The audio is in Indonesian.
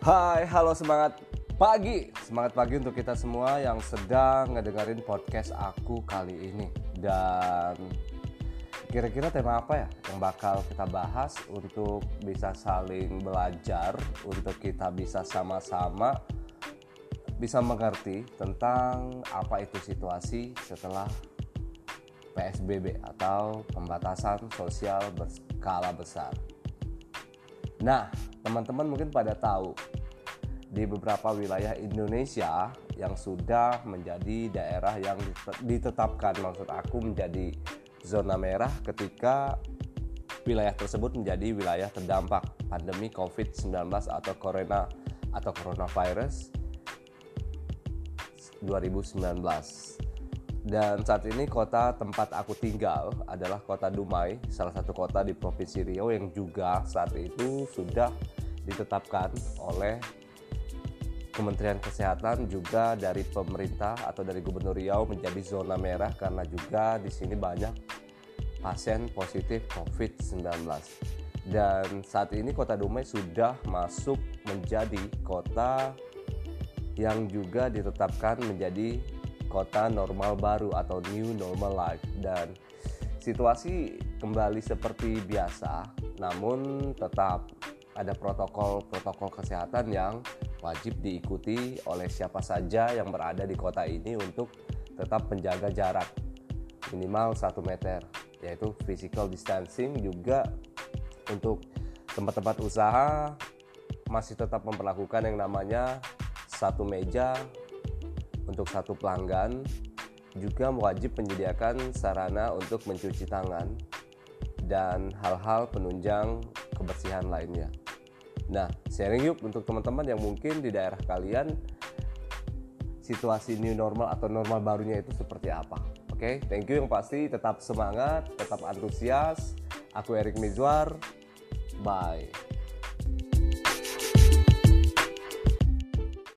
Hai, halo semangat pagi. Semangat pagi untuk kita semua yang sedang ngedengerin podcast aku kali ini. Dan kira-kira tema apa ya yang bakal kita bahas untuk bisa saling belajar, untuk kita bisa sama-sama bisa mengerti tentang apa itu situasi setelah PSBB atau pembatasan sosial berskala besar. Nah, teman-teman mungkin pada tahu di beberapa wilayah Indonesia yang sudah menjadi daerah yang ditetapkan maksud aku menjadi zona merah ketika wilayah tersebut menjadi wilayah terdampak pandemi COVID-19 atau corona atau coronavirus 2019 dan saat ini kota tempat aku tinggal adalah kota Dumai, salah satu kota di Provinsi Riau yang juga saat itu sudah ditetapkan oleh Kementerian Kesehatan juga dari pemerintah atau dari Gubernur Riau menjadi zona merah karena juga di sini banyak pasien positif COVID-19. Dan saat ini Kota Dumai sudah masuk menjadi kota yang juga ditetapkan menjadi kota normal baru atau new normal life. Dan situasi kembali seperti biasa namun tetap ada protokol-protokol kesehatan yang wajib diikuti oleh siapa saja yang berada di kota ini untuk tetap menjaga jarak minimal 1 meter yaitu physical distancing juga untuk tempat-tempat usaha masih tetap memperlakukan yang namanya satu meja untuk satu pelanggan juga wajib menyediakan sarana untuk mencuci tangan dan hal-hal penunjang kebersihan lainnya. Nah, sharing yuk untuk teman-teman yang mungkin di daerah kalian situasi new normal atau normal barunya itu seperti apa. Oke, okay? thank you yang pasti tetap semangat, tetap antusias. Aku Erik Mizwar. Bye.